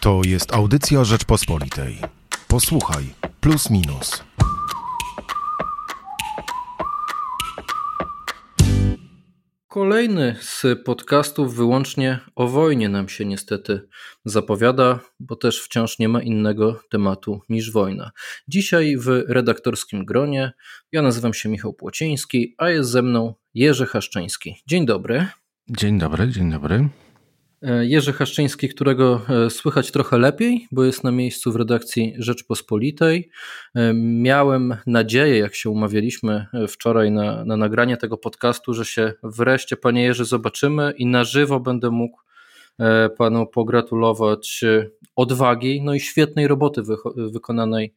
To jest audycja Rzeczpospolitej. Posłuchaj, plus minus. Kolejny z podcastów wyłącznie o wojnie nam się niestety zapowiada, bo też wciąż nie ma innego tematu niż wojna. Dzisiaj w redaktorskim gronie ja nazywam się Michał Płociński, a jest ze mną Jerzy Haszczyński. Dzień dobry. Dzień dobry, dzień dobry. E, Jerzy Haszczyński, którego e, słychać trochę lepiej, bo jest na miejscu w redakcji Rzeczpospolitej. E, miałem nadzieję, jak się umawialiśmy wczoraj na, na nagranie tego podcastu, że się wreszcie, panie Jerzy, zobaczymy i na żywo będę mógł panu pogratulować odwagi, no i świetnej roboty wykonanej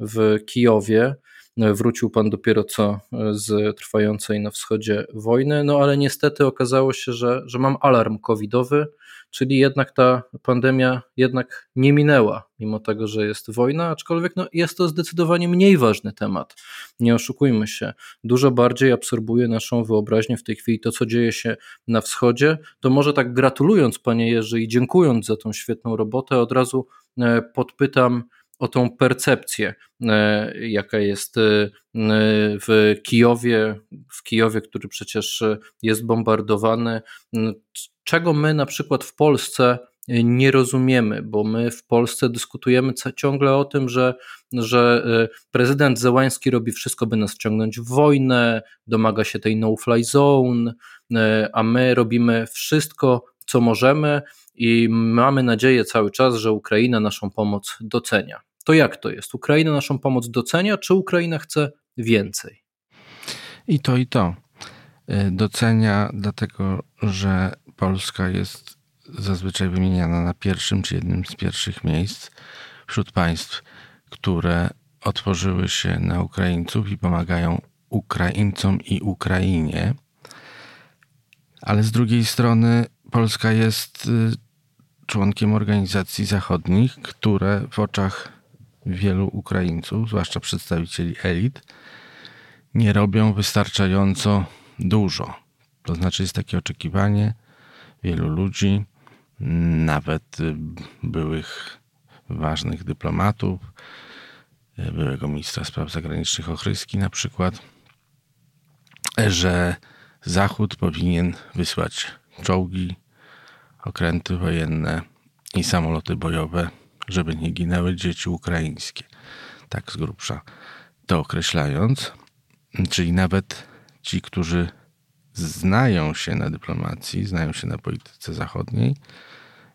w Kijowie. Wrócił pan dopiero co z trwającej na wschodzie wojny, no ale niestety okazało się, że, że mam alarm covidowy czyli jednak ta pandemia jednak nie minęła, mimo tego, że jest wojna, aczkolwiek no, jest to zdecydowanie mniej ważny temat. Nie oszukujmy się, dużo bardziej absorbuje naszą wyobraźnię w tej chwili to, co dzieje się na wschodzie. To może tak gratulując, panie Jerzy, i dziękując za tą świetną robotę, od razu e, podpytam o tą percepcję, e, jaka jest e, w Kijowie, w Kijowie, który przecież jest bombardowany. Czego my na przykład w Polsce nie rozumiemy, bo my w Polsce dyskutujemy ciągle o tym, że, że prezydent Zełański robi wszystko, by nas wciągnąć w wojnę, domaga się tej no-fly zone, a my robimy wszystko, co możemy i mamy nadzieję cały czas, że Ukraina naszą pomoc docenia. To jak to jest? Ukraina naszą pomoc docenia, czy Ukraina chce więcej? I to, i to. Docenia, dlatego że Polska jest zazwyczaj wymieniana na pierwszym czy jednym z pierwszych miejsc wśród państw, które otworzyły się na Ukraińców i pomagają Ukraińcom i Ukrainie. Ale z drugiej strony Polska jest y, członkiem organizacji zachodnich, które w oczach wielu Ukraińców, zwłaszcza przedstawicieli elit, nie robią wystarczająco dużo. To znaczy jest takie oczekiwanie, wielu ludzi, nawet byłych ważnych dyplomatów, byłego ministra spraw zagranicznych Ochryski na przykład, że Zachód powinien wysłać czołgi, okręty wojenne i samoloty bojowe, żeby nie ginęły dzieci ukraińskie. Tak z grubsza to określając. Czyli nawet ci, którzy znają się na dyplomacji, znają się na polityce zachodniej,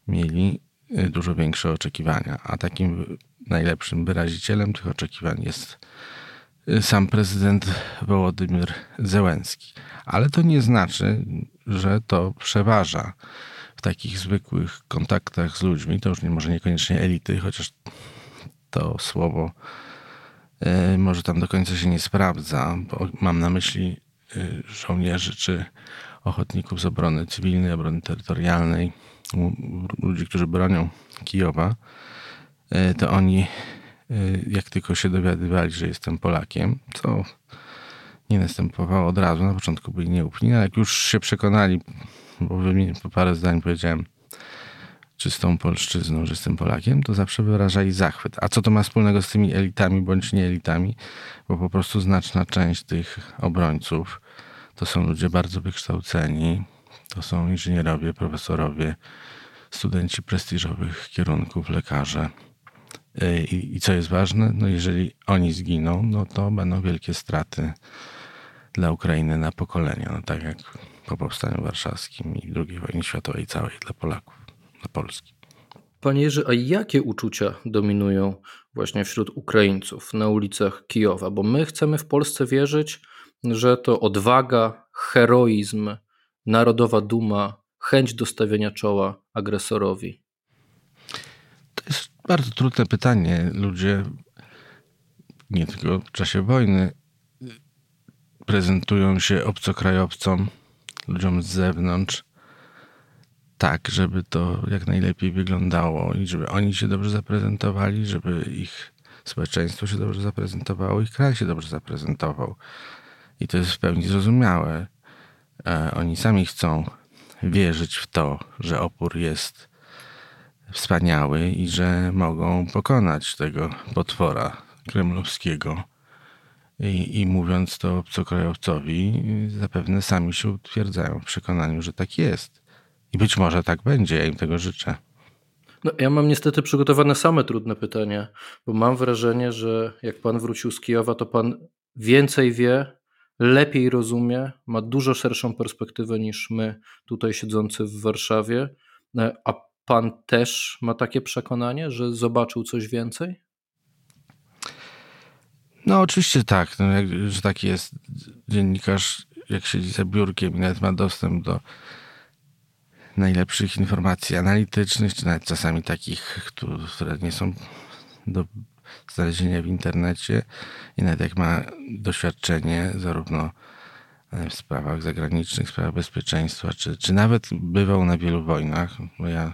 mieli y, dużo większe oczekiwania. A takim najlepszym wyrazicielem tych oczekiwań jest y, sam prezydent Wołodymyr Zełenski. Ale to nie znaczy, że to przeważa takich zwykłych kontaktach z ludźmi. To już nie, może niekoniecznie elity, chociaż to słowo y, może tam do końca się nie sprawdza, bo mam na myśli Y, żołnierzy czy ochotników z obrony cywilnej, obrony terytorialnej, ludzi, którzy bronią Kijowa, y, to oni, jak tylko się dowiadywali, że jestem Polakiem, co nie następowało od razu, na początku byli nieufni, ale jak już się przekonali, bo po parę zdań powiedziałem czystą polszczyzną, że jestem Polakiem, to zawsze wyrażali zachwyt. A co to ma wspólnego z tymi elitami bądź nie elitami? Bo po prostu znaczna część tych obrońców to są ludzie bardzo wykształceni, to są inżynierowie, profesorowie, studenci prestiżowych kierunków, lekarze. I, I, co jest ważne, no jeżeli oni zginą, no to będą wielkie straty dla Ukrainy na pokolenia. No tak jak po powstaniu warszawskim i II wojnie światowej całej dla Polaków, dla Polski. Panie Jerzy, a jakie uczucia dominują właśnie wśród Ukraińców na ulicach Kijowa? Bo my chcemy w Polsce wierzyć, że to odwaga, heroizm, narodowa duma, chęć dostawienia czoła agresorowi? To jest bardzo trudne pytanie. Ludzie nie tylko w czasie wojny prezentują się obcokrajowcom, ludziom z zewnątrz, tak, żeby to jak najlepiej wyglądało i żeby oni się dobrze zaprezentowali, żeby ich społeczeństwo się dobrze zaprezentowało, ich kraj się dobrze zaprezentował. I to jest w pełni zrozumiałe. E, oni sami chcą wierzyć w to, że opór jest wspaniały i że mogą pokonać tego potwora kremlowskiego. I, I, mówiąc to obcokrajowcowi, zapewne sami się utwierdzają w przekonaniu, że tak jest. I być może tak będzie, ja im tego życzę. No, ja mam niestety przygotowane same trudne pytania, bo mam wrażenie, że jak pan wrócił z Kijowa, to pan więcej wie, lepiej rozumie, ma dużo szerszą perspektywę niż my tutaj siedzący w Warszawie. E, a pan też ma takie przekonanie, że zobaczył coś więcej? No oczywiście tak, no, jak, że taki jest dziennikarz, jak siedzi za biurkiem i nawet ma dostęp do najlepszych informacji analitycznych, czy nawet czasami takich, które nie są do znalezienia w internecie i nawet jak ma doświadczenie zarówno w sprawach zagranicznych, sprawach bezpieczeństwa, czy, czy nawet bywał na wielu wojnach, bo ja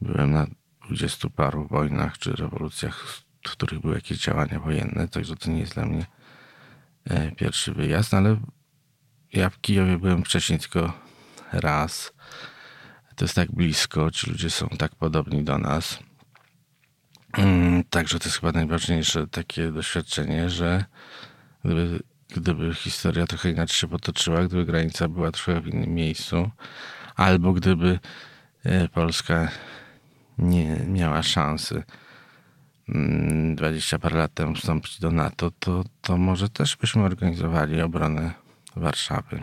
byłem na dwudziestu paru wojnach czy rewolucjach, w których były jakieś działania wojenne, także to nie jest dla mnie e, pierwszy wyjazd, ale ja w Kijowie byłem wcześniej tylko raz to jest tak blisko, ci ludzie są tak podobni do nas. Mm, także to jest chyba najważniejsze takie doświadczenie, że gdyby, gdyby historia trochę inaczej się potoczyła, gdyby granica była trochę w innym miejscu, albo gdyby e, Polska nie miała szansy 20 mm, parę lat temu wstąpić do NATO, to, to może też byśmy organizowali obronę Warszawy.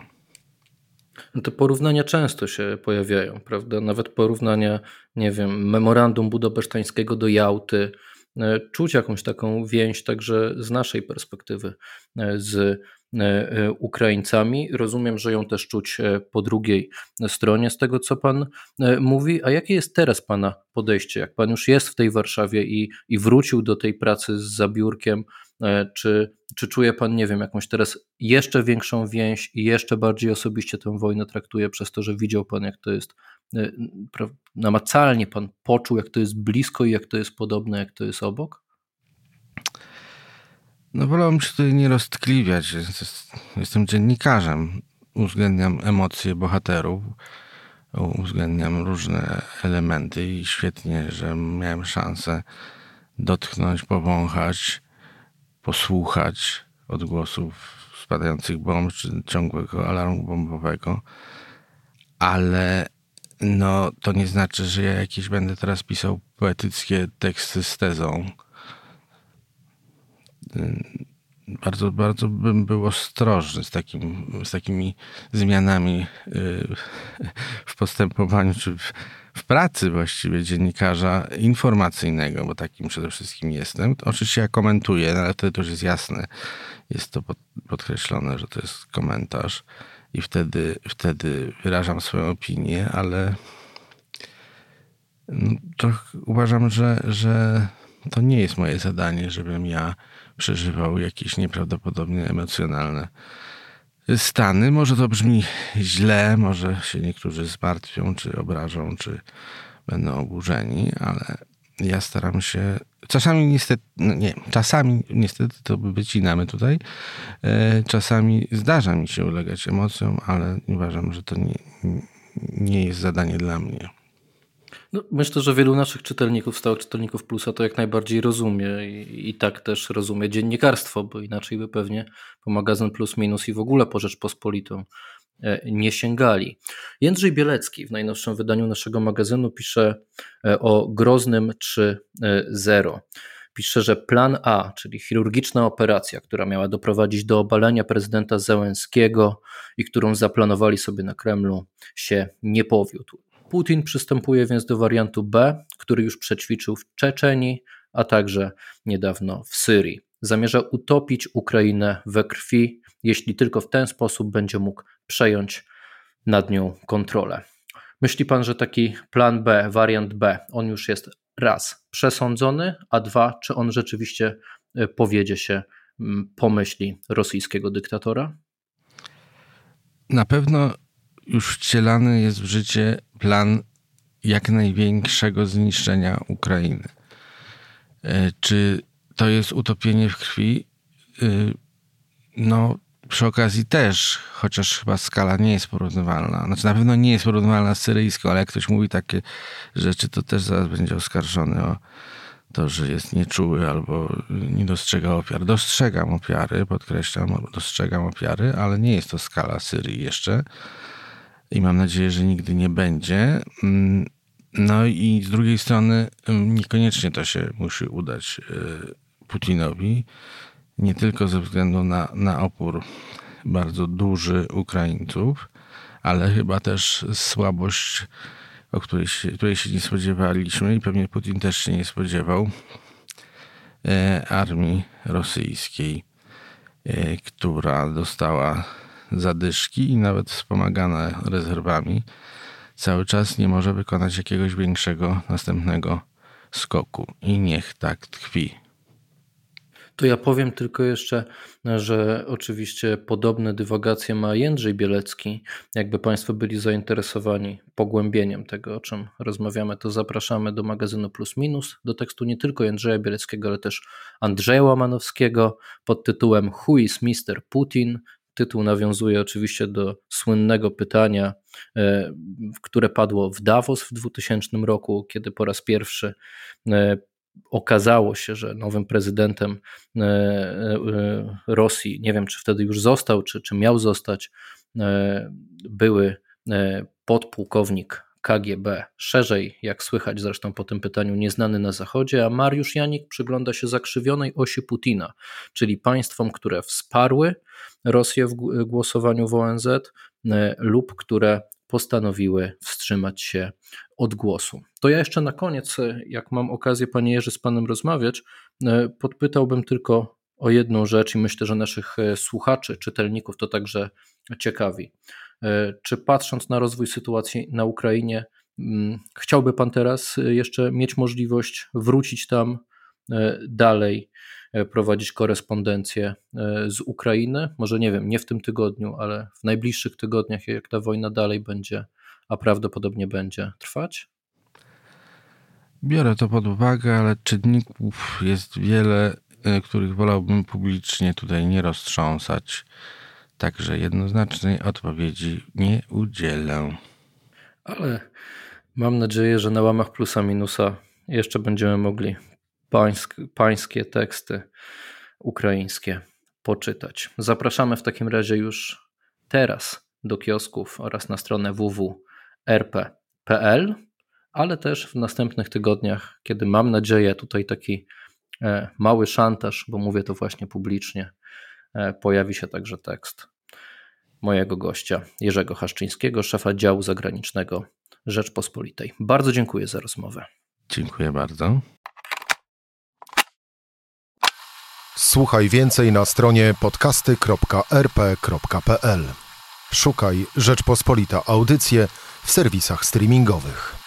No te porównania często się pojawiają, prawda? Nawet porównania, nie wiem, memorandum budapesztańskiego do Jałty. E, czuć jakąś taką więź także z naszej perspektywy e, z Ukraińcami. Rozumiem, że ją też czuć po drugiej stronie z tego, co Pan mówi. A jakie jest teraz Pana podejście? Jak Pan już jest w tej Warszawie i, i wrócił do tej pracy z zabiórkiem, E, czy, czy czuje Pan, nie wiem, jakąś teraz jeszcze większą więź i jeszcze bardziej osobiście tę wojnę traktuje przez to, że widział Pan, jak to jest e, namacalnie Pan poczuł, jak to jest blisko i jak to jest podobne, jak to jest obok? No wolałbym się tutaj nie roztkliwiać. Jestem dziennikarzem. Uwzględniam emocje bohaterów, uwzględniam różne elementy i świetnie, że miałem szansę dotknąć, powąchać posłuchać odgłosów spadających bomb czy ciągłego alarmu bombowego, ale no, to nie znaczy, że ja jakieś będę teraz pisał poetyckie teksty z tezą. Bardzo, bardzo bym był ostrożny z, takim, z takimi zmianami y, w postępowaniu czy w, w pracy właściwie dziennikarza informacyjnego, bo takim przede wszystkim jestem. Oczywiście ja komentuję, no ale to już jest jasne. Jest to podkreślone, że to jest komentarz i wtedy, wtedy wyrażam swoją opinię, ale no, uważam, że, że to nie jest moje zadanie, żebym ja przeżywał jakieś nieprawdopodobnie emocjonalne stany. Może to brzmi źle, może się niektórzy zmartwią, czy obrażą, czy będą oburzeni, ale ja staram się. Czasami niestety, no nie, czasami niestety to wycinamy tutaj. E, czasami zdarza mi się ulegać emocjom, ale uważam, że to nie, nie jest zadanie dla mnie. No, myślę, że wielu naszych czytelników, stałych czytelników Plusa to jak najbardziej rozumie i, i, tak też rozumie dziennikarstwo, bo inaczej by pewnie po magazyn Plus Minus i w ogóle po Rzeczpospolitą e, nie sięgali. Jędrzej Bielecki w najnowszym wydaniu naszego magazynu pisze e, o groznym 3.0. Pisze, że plan A, czyli chirurgiczna operacja, która miała doprowadzić do obalenia prezydenta Zełenskiego i którą zaplanowali sobie na Kremlu, się nie powiódł. Putin przystępuje więc do wariantu B, który już przećwiczył w Czeczenii, a także niedawno w Syrii. Zamierza utopić Ukrainę we krwi, jeśli tylko w ten sposób będzie mógł przejąć nad nią kontrolę. Myśli pan, że taki plan B, wariant B, on już jest raz przesądzony, a dwa, czy on rzeczywiście e, powiedzie się pomyśli rosyjskiego dyktatora? Na pewno już wcielany jest w życie plan jak największego zniszczenia Ukrainy. E, czy to jest utopienie w krwi? E, no, przy okazji też, chociaż chyba skala nie jest porównywalna, znaczy na pewno nie jest porównywalna z syryjską, ale jak ktoś mówi takie rzeczy, to też zaraz będzie oskarżony o to, że jest nieczuły albo nie dostrzega ofiar. Dostrzegam ofiary, podkreślam, dostrzegam ofiary, ale nie jest to skala Syrii jeszcze i mam nadzieję, że nigdy nie będzie. Mm, no i z drugiej strony mm, niekoniecznie to się musi udać y, Putinowi, nie tylko ze względu na, na opór bardzo duży Ukraińców, ale chyba też słabość o której się, której się nie spodziewaliśmy i pewnie Putin też się nie spodziewał, e, armii rosyjskiej, e, która dostała zadyszki i nawet wspomagana rezerwami, cały czas nie może wykonać jakiegoś większego następnego skoku. I niech tak tkwi. To ja powiem tylko jeszcze, że oczywiście podobne dywagacje ma Jędrzej Bielecki. Jakby Państwo byli zainteresowani pogłębieniem tego, o czym rozmawiamy, to zapraszamy do magazynu Plus Minus, do tekstu nie tylko Jędrzeja Bieleckiego, ale też Andrzeja Łamanowskiego pod tytułem Who is Mr. Putin? Tytuł nawiązuje oczywiście do słynnego pytania, e, które padło w Davos w 2000 roku, kiedy po raz pierwszy e, okazało się, że nowym prezydentem e, Rosji, nie wiem czy wtedy już został, czy, czy miał zostać, były podpułkownik KGB, szerzej, jak słychać zresztą po tym pytaniu, nieznany na Zachodzie, a Mariusz Janik przygląda się zakrzywionej osi Putina, czyli państwom, które wsparły Rosję w głosowaniu w ONZ lub które postanowiły wstrzymać się od głosu. To ja jeszcze na koniec, jak mam okazję, panie Jerzy, z panem rozmawiać, e, podpytałbym tylko o jedną rzecz i myślę, że naszych e, słuchaczy, czytelników to także ciekawi. E, czy patrząc na rozwój sytuacji na Ukrainie, mm, chciałby pan teraz jeszcze mieć możliwość wrócić tam dalej, prowadzić korespondencję z Ukrainy? Może nie wiem, nie w tym tygodniu, ale w najbliższych tygodniach, jak ta wojna dalej będzie a prawdopodobnie będzie trwać? Biorę to pod uwagę, ale czynników jest wiele, e, których wolałbym publicznie tutaj nie roztrząsać. Także jednoznacznej odpowiedzi nie udzielę. Ale mam nadzieję, że na łamach plusa minusa jeszcze będziemy mogli pańsk, pańskie teksty ukraińskie poczytać. Zapraszamy w takim razie już teraz do kiosków oraz na stronę www rp.pl, ale też w następnych tygodniach, kiedy mam nadzieję, tutaj taki e, mały szantaż, bo mówię to właśnie publicznie, pojawi się także tekst mojego gościa Jerzego Haszczyńskiego, szefa działu zagranicznego Rzeczpospolitej. Bardzo dziękuję za rozmowę. Dziękuję bardzo. Słuchaj więcej na stronie podcasty.rp.pl. Szukaj Rzeczpospolita Audycje w serwisach streamingowych.